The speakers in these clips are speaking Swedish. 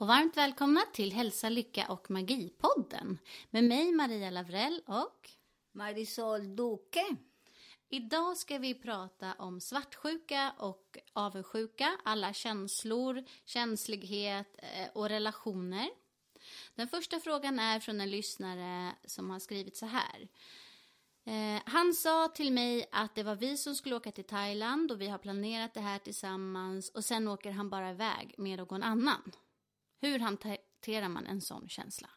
Och varmt välkomna till Hälsa, Lycka och Magi-podden med mig Maria Lavrell och Marisol Duque. Idag ska vi prata om svartsjuka och avundsjuka, alla känslor, känslighet eh, och relationer. Den första frågan är från en lyssnare som har skrivit så här. Eh, han sa till mig att det var vi som skulle åka till Thailand och vi har planerat det här tillsammans och sen åker han bara iväg med någon annan. Hur hanterar man en sån känsla?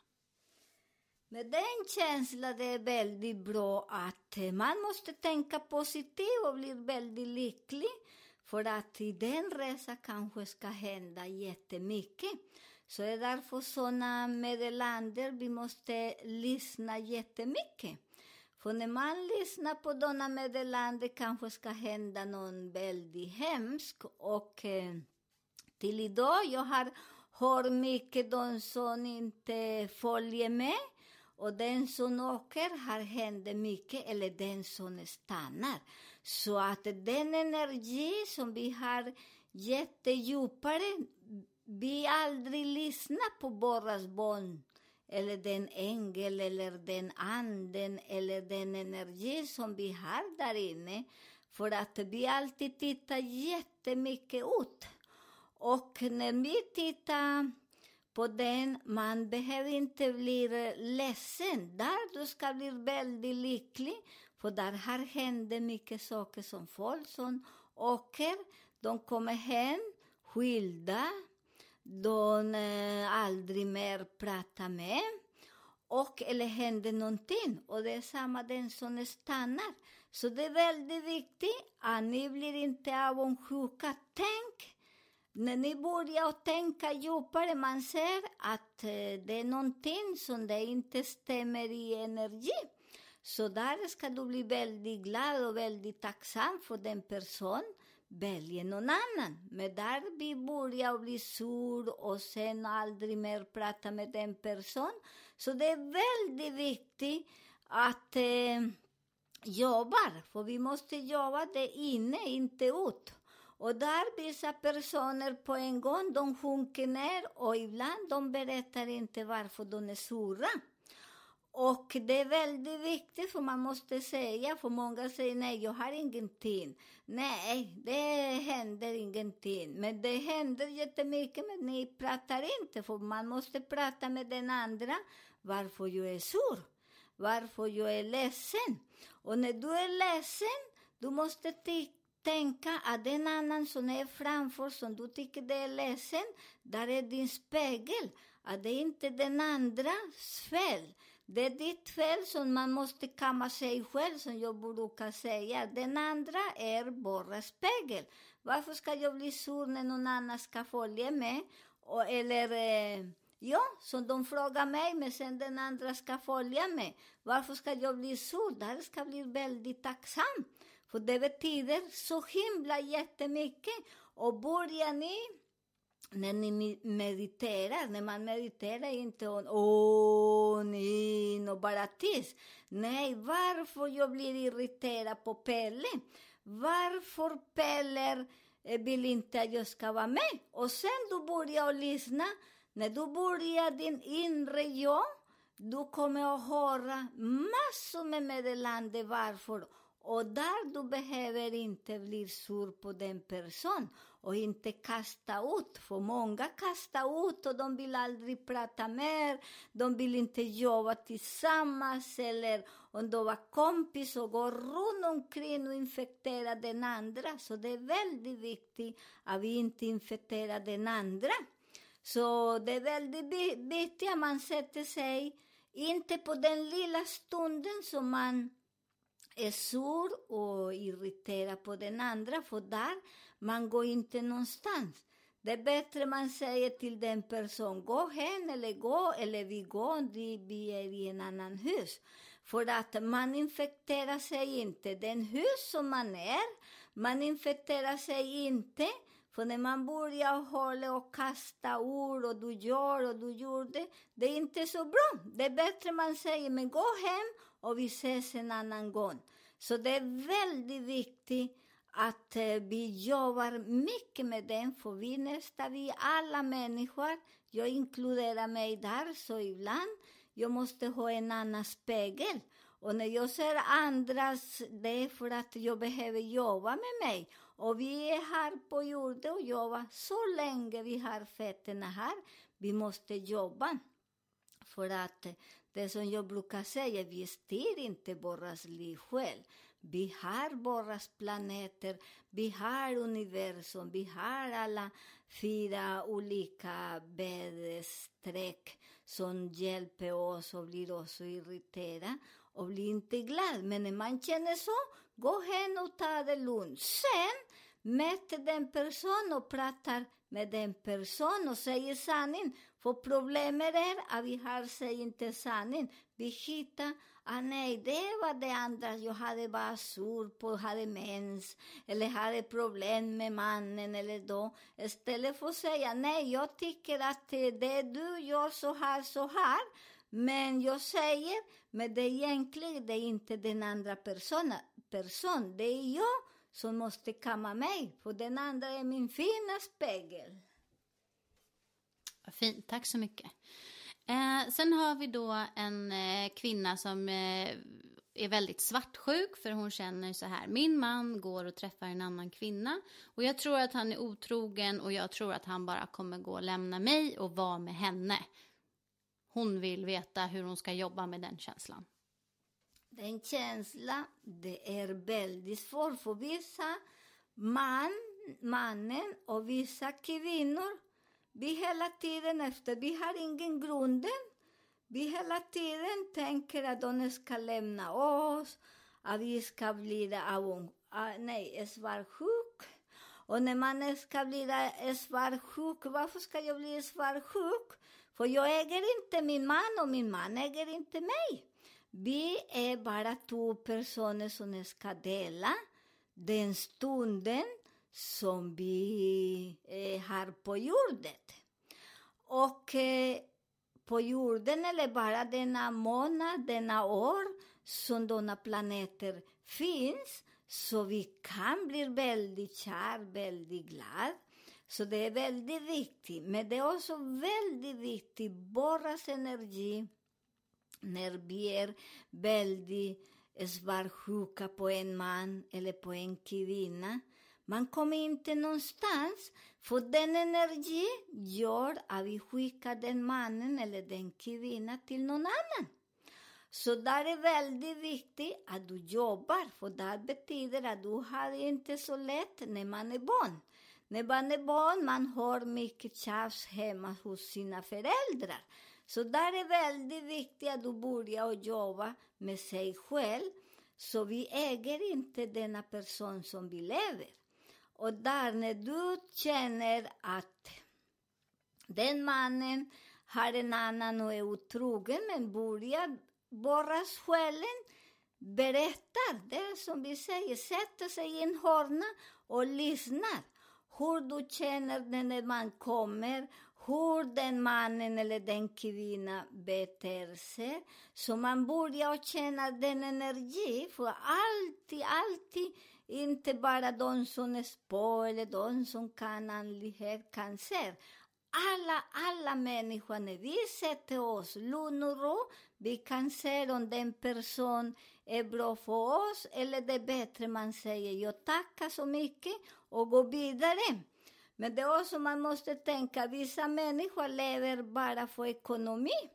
Med den känslan det är väldigt bra att eh, man måste tänka positivt och bli väldigt lycklig. För att i den resan kanske ska hända jättemycket. Så det är därför sådana meddelanden vi måste lyssna jättemycket. För när man lyssnar på sådana meddelanden kanske ska hända någon väldigt hemskt. Och eh, till idag, jag har hur mycket de som inte följer med. Och den som åker har hänt mycket, eller den som stannar. Så att den energi som vi har jättedjupare, vi aldrig lyssnar på våras barn eller den ängel eller den anden eller den energi som vi har där inne. För att vi alltid tittar jättemycket ut. Och när vi tittar på den, man behöver inte bli ledsen. Där du ska bli väldigt lycklig, för där har hänt mycket saker som folk som åker, de kommer hem skilda, de eh, aldrig mer pratar med, och eller händer någonting. Och det är samma den som stannar. Så det är väldigt viktigt att ni blir inte avundsjuka. Tänk när ni börjar tänka djupare, man ser att eh, det är någonting som det inte stämmer i energi. Så där ska du bli väldigt glad och väldigt tacksam för den personen väljer någon annan. Men där vi börjar bli sur och sen aldrig mer prata med den personen. Så det är väldigt viktigt att eh, jobba, för vi måste jobba det inne, inte ut. Och där vissa personer på en gång, de sjunker ner och ibland de berättar inte varför de är sura. Och det är väldigt viktigt, för man måste säga, för många säger nej, jag har ingenting. Nej, det händer ingenting. Men det händer jättemycket, men ni pratar inte, för man måste prata med den andra varför jag är sur, varför jag är ledsen. Och när du är ledsen, du måste tycka tänka att den annan som är framför, som du tycker det är ledsen, där är din spegel. Att det är inte den andras fel. Det är ditt fel som man måste kamma sig själv, som jag brukar säga. Den andra är bara spegel. Varför ska jag bli sur när någon annan ska följa med? Och, eller, eh, ja, som de frågar mig, men sen den andra ska följa med. Varför ska jag bli sur? Där ska jag bli väldigt tacksam. För det betyder så himla jättemycket. Och börjar ni när ni mediterar, när man mediterar inte om åh, in och bara tyst. Nej, varför jag blir irriterad på Pelle? Varför Pelle eh, vill inte att jag ska vara med? Och sen du börjar lyssna, när du börjar din inre jag, du kommer att höra massor med meddelande varför. Och där du behöver inte bli sur på den personen och inte kasta ut, för många kastar ut och de vill aldrig prata mer, de vill inte jobba tillsammans eller om de var kompis och går runt omkring och infekterar den andra. Så det är väldigt viktigt att vi inte infekterar den andra. Så det är väldigt viktigt att man sätter sig, inte på den lilla stunden som man är sur och irriterad på den andra, för där man går inte någonstans. Det är bättre man säger till den personen, gå hem eller gå, eller vi går, vi är i en annan hus. För att man infekterar sig inte. Den hus som man är, man infekterar sig inte. För när man börjar hålla och kasta ord och du gör och du gjorde, det är inte så bra. Det är bättre man säger, men gå hem och vi ses en annan gång. Så det är väldigt viktigt att eh, vi jobbar mycket med den, för vi nästan vi alla människor, jag inkluderar mig där, så ibland jag måste ha en annan spegel. Och när jag ser andras, det är för att jag behöver jobba med mig. Och vi är här på jorden och jobbar så länge vi har fötterna här. Vi måste jobba. För att det som jag brukar säga, vi styr inte vårt liv själv. Vi har planeter, vi har universum, vi har alla fyra olika väderstreck som hjälper oss och blir oss irriterade och blir inte glad. Men när man känner så, gå hem och ta. Sen möter den person och pratar med den. För problemet är att vi har sig inte sanning. Vi hittar, ah nej, det var det andra, jag hade bara sur på, hade mens, eller hade problem med mannen eller då. Istället för att säga, nej, jag tycker att det du gör så här, så här, men jag säger, men det är egentligen det är inte den andra personen, person, det är jag som måste kamma mig, för den andra är min fina spegel. Fint, tack så mycket. Eh, sen har vi då en eh, kvinna som eh, är väldigt svartsjuk för hon känner så här. Min man går och träffar en annan kvinna och jag tror att han är otrogen och jag tror att han bara kommer gå och lämna mig och vara med henne. Hon vill veta hur hon ska jobba med den känslan. Den känslan, det är väldigt svårt för vissa man, mannen och vissa kvinnor. Vi hela tiden efter, vi har ingen grunden. Vi hela tiden tänker att de ska lämna oss, att vi ska bli av, ah, nej, svartsjuk. Och när man ska bli svartsjuk, varför ska jag bli svartsjuk? För jag äger inte min man och min man äger inte mig. Vi är bara två personer som ska dela den stunden som vi eh, har på jorden. Och eh, på jorden eller bara denna månad, denna år som denna planeter finns. Så vi kan bli väldigt kär, väldigt glad. Så det är väldigt viktigt. Men det är också väldigt viktigt, borras energi, när vi är väldigt svartsjuka på en man eller på en kvinna. Man kommer inte någonstans, för den energi gör att vi skickar den mannen eller den kvinnan till någon annan. Så där är väldigt viktigt att du jobbar, för det betyder att du har inte så lätt när man är barn. När man är barn man har mycket tjafs hemma hos sina föräldrar. Så där är väldigt viktigt att du börjar jobba med sig själv, så vi äger inte denna person som vi lever. Och där när du känner att den mannen har en annan och är otrogen, men börjar borras själen, berättar, det som vi säger, sätter sig i en hörna och lyssnar. Hur du känner när man kommer, hur den mannen eller den kvinnan beter sig. Så man börjar känna den energi, för alltid, alltid, inte bara de som är spå eller de som kan andlighet, kan se. Alla, alla människor, när vi sätter oss lugn och ro, vi kan se om den person är bra för oss eller det är bättre man säger jag tackar så mycket och går vidare. Men det är också man måste tänka, vissa människor lever bara för ekonomi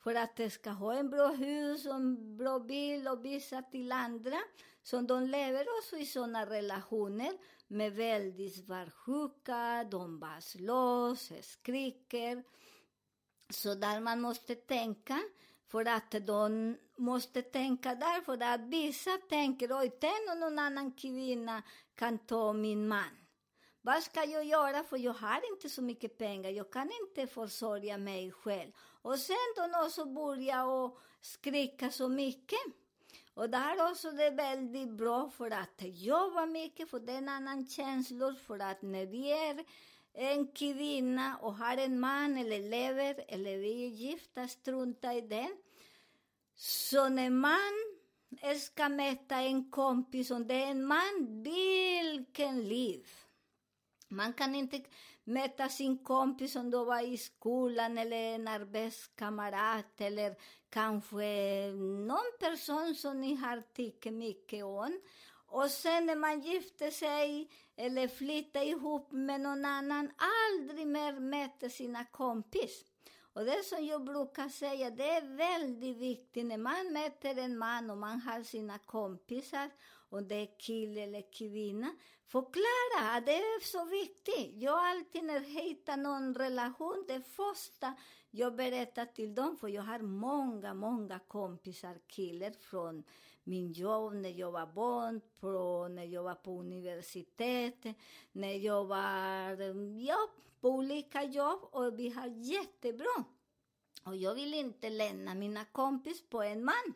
för att de ska ha en bra hus och en bra bil och visa till andra. Så de lever också i sådana relationer med väldigt svartsjuka, de bara slåss, skriker. Så där man måste tänka, för att de måste tänka därför att vissa tänker oj, tänk om någon annan kvinna kan ta min man. Vad ska jag göra för jag har inte så mycket pengar, jag kan inte försörja mig själv. Och sen då så började jag skrika så mycket. Och där också det är väldigt bra för att jobba mycket, för det är en annan känsla, för att när vi är en kvinna och har en man eller lever eller vi är gifta, strunta i den. Så när man ska möta en kompis, om det är en man, vilken liv! Man kan inte möta sin kompis som då var i skolan eller en arbetskamrat eller kanske någon person som ni har tyckt mycket om. Och sen när man gifter sig eller flyttar ihop med någon annan, aldrig mer möter sina kompis. Och det som jag brukar säga, det är väldigt viktigt när man möter en man och man har sina kompisar och det är kille eller kvinna, förklara att det är så viktigt. Jag alltid när jag hittar någon relation, det första jag berättar till dem, för jag har många, många kompisar, killar från min jobb när jag var barn, från när jag var på universitetet, när jag var ja, på olika jobb och vi har jättebra. Och jag vill inte lämna mina kompis på en man.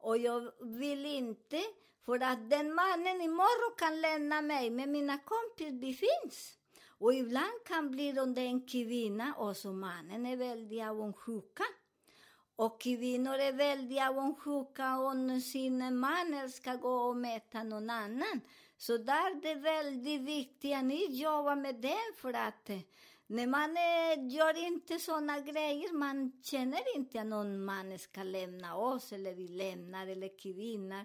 Och jag vill inte, för att den mannen imorgon kan lämna mig, men mina kompisar de finns. Och ibland kan bli det en kvinna och så mannen är väldigt avundsjuka. Och kvinnor är väldigt avundsjuka om sin man ska gå och mäta någon annan. Så där är det väldigt viktigt att ni jobbar med det för att eh, när man eh, gör inte såna grejer, man känner inte att någon man ska lämna oss eller vi lämnar eller kvinnor.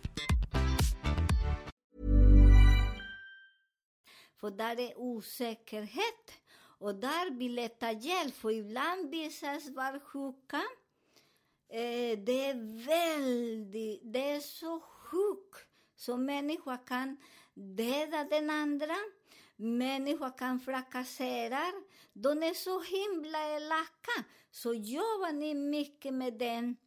För där är osäkerhet. Och där vi letar hjälp, för ibland visas vara sjuka. Eh, det är väldigt, det är så sjukt så människa kan döda den andra. Människa kan trakassera. De är så himla elaka. Så jobbar ni mycket med den.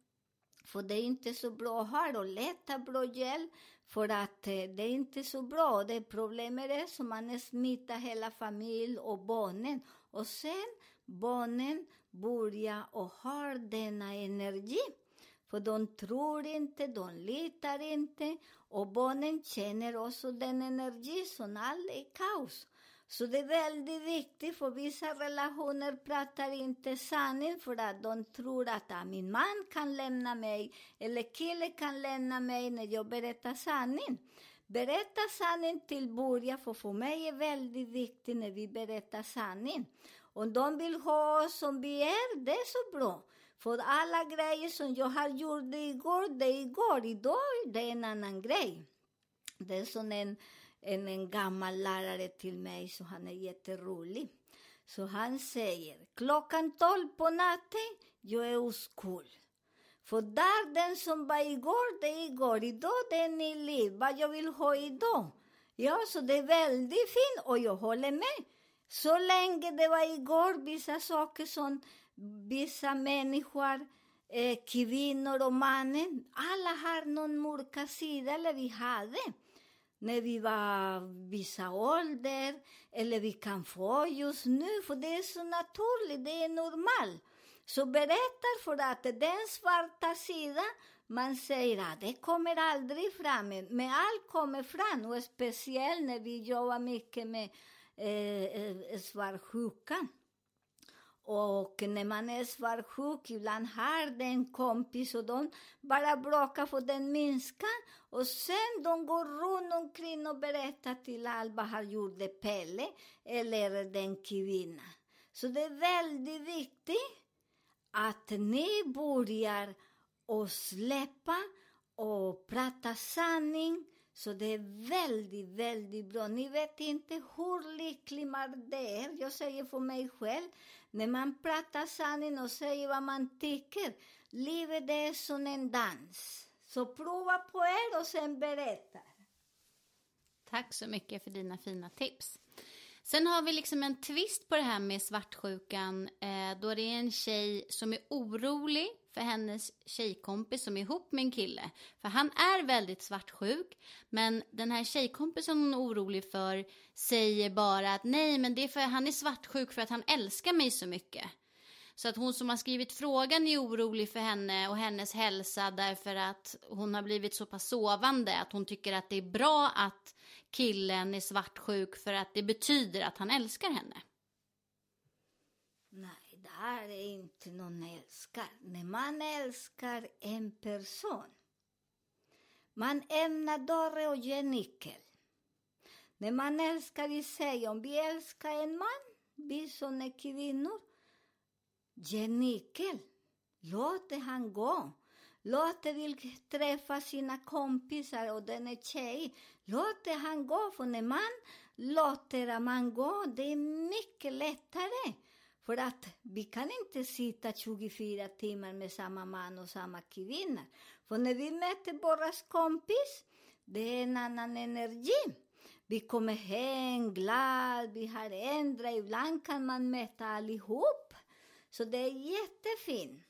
För det är inte så bra här och leta bra hjälp. För att eh, det är inte så bra. Det problemet är att man smittar hela familjen och barnen. Och sen barnen börjar och har denna energi. För de tror inte, de litar inte. Och barnen känner också den energi som allt är kaos. Så det är väldigt viktigt, för vissa relationer pratar inte sanning för att de tror att ah, min man kan lämna mig eller kille kan lämna mig när jag berättar sanning. Berätta sanning till början, för för mig är väldigt viktigt när vi berättar sanning. Om de vill ha oss som vi är, det är så bra. För alla grejer som jag har gjort igår, det är igår. Idag det är en annan grej. Det är som en en, en gammal lärare till mig, så han är jätterolig. Så han säger, klockan tolv på natten, jag är oskuld. För där den som var igår, det är igår. Idag det är ny liv. Vad jag vill ha idag. Ja, så det är väldigt fint och jag håller med. Så länge det var igår, vissa saker som vissa människor, eh, kvinnor och mannen, alla har någon mörka sida, eller vi hade när vi var vissa ålder, eller vi kan få just nu, för det är så naturligt, det är normalt. Så berättar för att den svarta sidan, man säger att det kommer aldrig fram, men allt kommer fram, och speciellt när vi jobbar mycket med eh, eh svartsjukan. Och när man är svartsjuk, ibland har den en kompis och de bara bråkar för den minska. Och sen de går runt omkring och berättar till alla vad har gjort det Pelle eller den kvinnan. Så det är väldigt viktigt att ni börjar och släppa och prata sanning. Så det är väldigt, väldigt bra. Ni vet inte hur lycklig man är. Jag säger för mig själv, när man pratar sanning och säger vad man tycker, livet är som en dans. Så prova på er och sen berätta. Tack så mycket för dina fina tips. Sen har vi liksom en twist på det här med svartsjukan. Eh, då det är en tjej som är orolig för hennes tjejkompis som är ihop med en kille. För han är väldigt svartsjuk. Men den här tjejkompisen hon är orolig för säger bara att nej men det är för han är svartsjuk för att han älskar mig så mycket. Så att hon som har skrivit frågan är orolig för henne och hennes hälsa därför att hon har blivit så pass sovande att hon tycker att det är bra att killen är svartsjuk för att det betyder att han älskar henne. Det här är inte någon älskar. När man älskar en person, man ämnar dörren och ger nyckel. När man älskar i sig, om vi älskar en man, vi som är kvinnor, ge nyckel. Låt han gå. Låt vill träffa sina kompisar och den är tjej. Låt han gå, för när man låter man gå, det är mycket lättare. För att vi kan inte sitta 24 timmar med samma man och samma kvinna. För när vi möter våra kompis, det är en annan energi. Vi kommer hem glad, vi har ändrat, ibland kan man möta allihop. Så det är jättefint.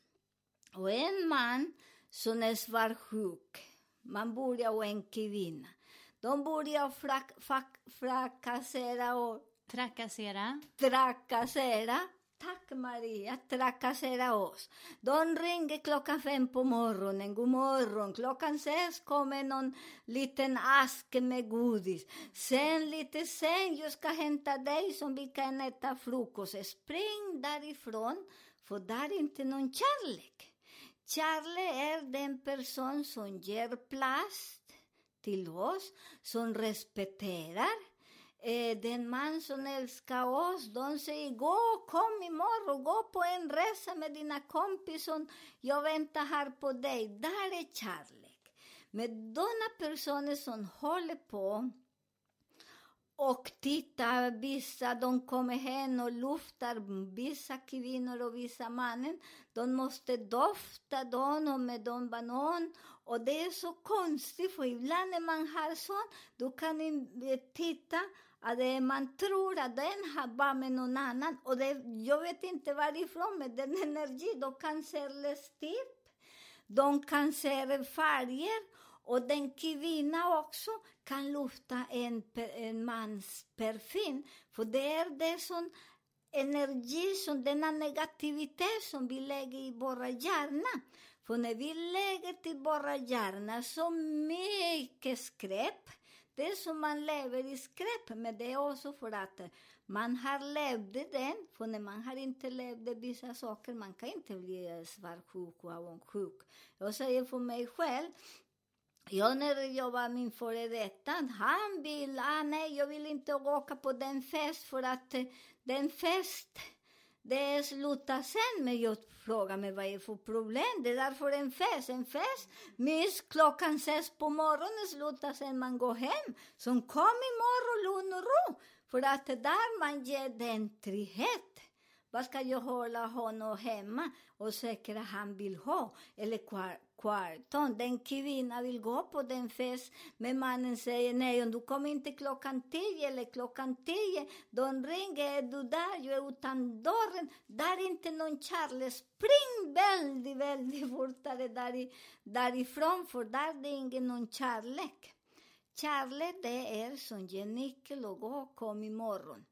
Och en man som är svartsjuk, man börjar och en kvinna. De börjar frak, frak, frakassera och... Trakassera. Trakassera. Tack Maria, trakassera oss. De ringer klockan fem på morgonen, god morgon. Klockan sex kommer någon liten ask med godis. Sen lite sen, jag ska hämta dig som vi kan äta frukost. Spring därifrån, för där är inte någon kärlek. Kärlek är den person som ger plats till oss, som respekterar. Eh, den man som älskar oss, de säger gå, kom imorgon, gå på en resa med dina kompisar, jag väntar här på dig. Där är kärlek. Men de personer som håller på och titta, vissa de kommer hem och luftar, vissa kvinnor och vissa mannen, de måste dofta dem med dem banan. Och det är så konstigt, för ibland när man har sånt, du kan eh, titta att man tror att den har bara med någon annan. Och det, jag vet inte varifrån, men den energi, de kan se lästipp, de kan se färger och den kvinna också kan lufta en, en mans parfym, för det är det som energi, som denna negativitet som vi lägger i våra hjärna. För när vi lägger till våra hjärna så mycket skräp, det är som man lever i skräp, men det är också för att man har levt den, för när man har inte levt vissa saker, man kan inte bli svartsjuk och avundsjuk. Jag säger för mig själv, jag när jag var min före detta, han vill, ah, nej, jag vill inte åka på den fest för att den fest, det slutar sen. Men jag frågar mig vad är för problem? Det är därför en fest, en fest, miss klockan sex på morgonen slutar sen man går hem. Så kom imorgon, lugn och ro. För att där man ger den trygghet. Vad ska jag hålla honom hemma och säkra han vill ha? Eller kvarton. Den kvinnan vill gå på den fest, men mannen säger nej, om du kommer inte klockan tio eller klockan tio, de ringer, är du där, jag är utan dörren, där är inte någon kärlek, spring väldigt, väldigt fortare där, därifrån, för där är det ingen någon kärlek. Kärlek, det är som ge nyckel och gå, kom imorgon.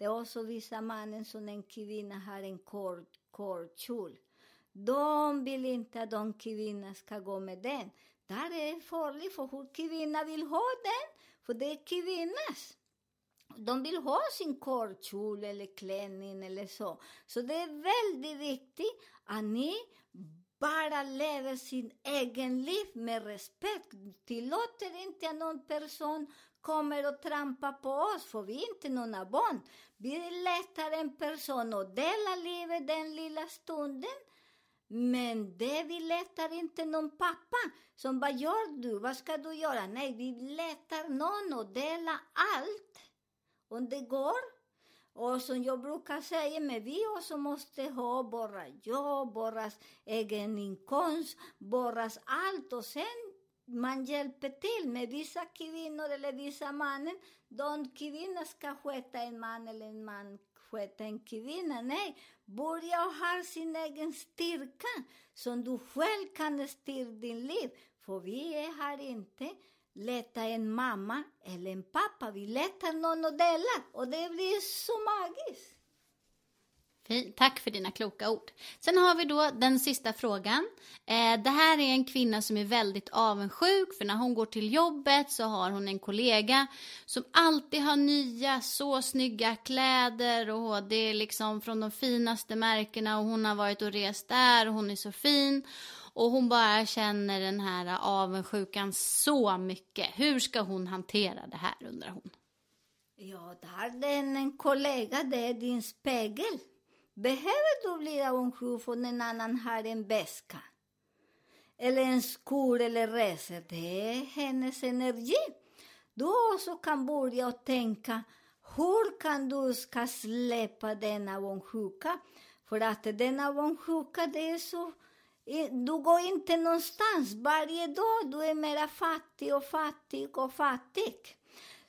Det är också vissa mannen som en kvinna har en kort, kort kjol. De vill inte att de kvinnorna ska gå med den. Där är det farligt, för hur kvinnan vill ha den, för det är kvinnas. De vill ha sin kortkjol eller klänning eller så. Så det är väldigt viktigt att ni bara lever sin egen liv med respekt. Tillåter inte någon person kommer och trampar på oss, för vi är inte några barn. Vi letar en person och delar livet den lilla stunden men det vi letar inte någon pappa som vad gör du, vad ska du göra? Nej, vi letar någon och delar allt. Om det går. Och som jag brukar säga, men vi också måste ha våra jobb, våra egen inkomst, våra allt och sen man hjälper till med vissa kvinnor eller vissa mannen. De kvinnor ska sköta en man eller en man sköta en kvinna. Nej, börja ha sin egen styrka som du själv kan styra din liv. För vi är e här inte leta en mamma eller en pappa. Vi letar någon att dela. och det blir så magiskt. Tack för dina kloka ord. Sen har vi då den sista frågan. Eh, det här är en kvinna som är väldigt avundsjuk för när hon går till jobbet så har hon en kollega som alltid har nya så snygga kläder och det är liksom från de finaste märkena och hon har varit och rest där och hon är så fin. Och hon bara känner den här avundsjukan så mycket. Hur ska hon hantera det här undrar hon. Ja, där är en kollega, det är din spegel. Behöver du bli avundsjuk för en annan har en väska? Eller en skor eller resor? Det är hennes energi. Du också kan börja och tänka, hur kan du ska släppa denna avundsjuka? För att denna avundsjuka, det är så... Du går inte någonstans. Varje dag du är mera fattig och fattig och fattig.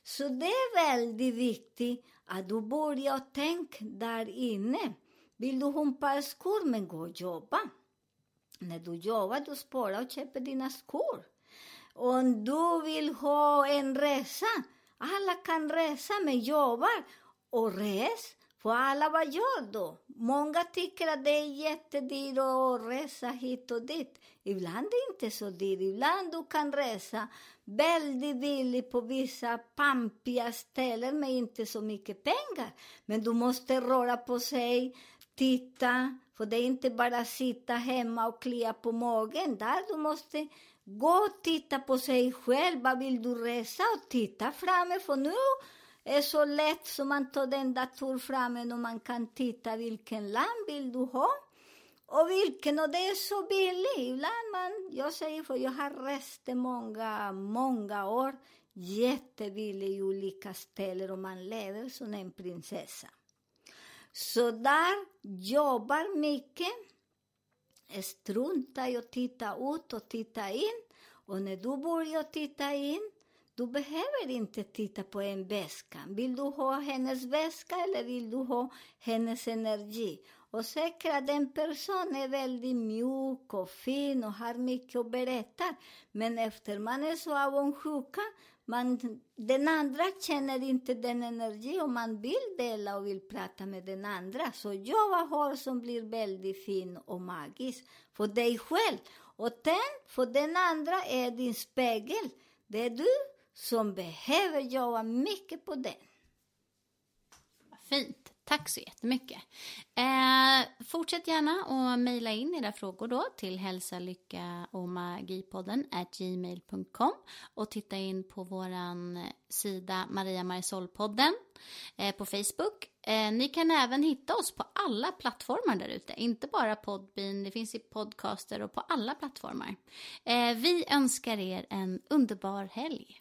Så det är väldigt viktigt att du börjar tänka där inne. Vill du humpa skor, men gå och jobba. När du jobbar, du sparar och köper dina skor. Om du vill ha en resa, alla kan resa, men jobbar och res. För alla, vad gör då? Många tycker att det är jättedyrt att resa hit och dit. Ibland är det inte så dyrt. Ibland du kan resa väldigt billigt på vissa pampiga ställen med inte så mycket pengar. Men du måste röra på sig, titta, för det är inte bara sitta hemma och klia på magen. Där du måste gå och titta på sig själv. Vad vill du resa? Och titta framme, för nu är det så lätt som man tar den dator framme och man kan titta vilken land vill du ha och vilken, och det är så billigt. Ibland man, jag säger för jag har rest många, många år, jättebilligt i olika ställen och man lever som en prinsessa. Så där jobbar mycket. Strunta i att titta ut och titta in. Och när du börjar titta in, du behöver inte titta på en väska. Vill du ha hennes väska eller vill du ha hennes energi? Och säkert att en person är väldigt mjuk och fin och har mycket att berätta. Men efter man är så avundsjuka, man, den andra känner inte den energi och man vill dela och vill prata med den andra. Så jag har som blir väldigt fin och magisk för dig själv. Och den, för den andra är din spegel. Det är du som behöver jobba mycket på den. Fint. Tack så jättemycket. Eh, fortsätt gärna att mejla in era frågor då till hälsa, lycka och magipodden gmail.com och titta in på våran sida Maria Marisol-podden eh, på Facebook. Eh, ni kan även hitta oss på alla plattformar där ute, inte bara Podbean, det finns i podcaster och på alla plattformar. Eh, vi önskar er en underbar helg.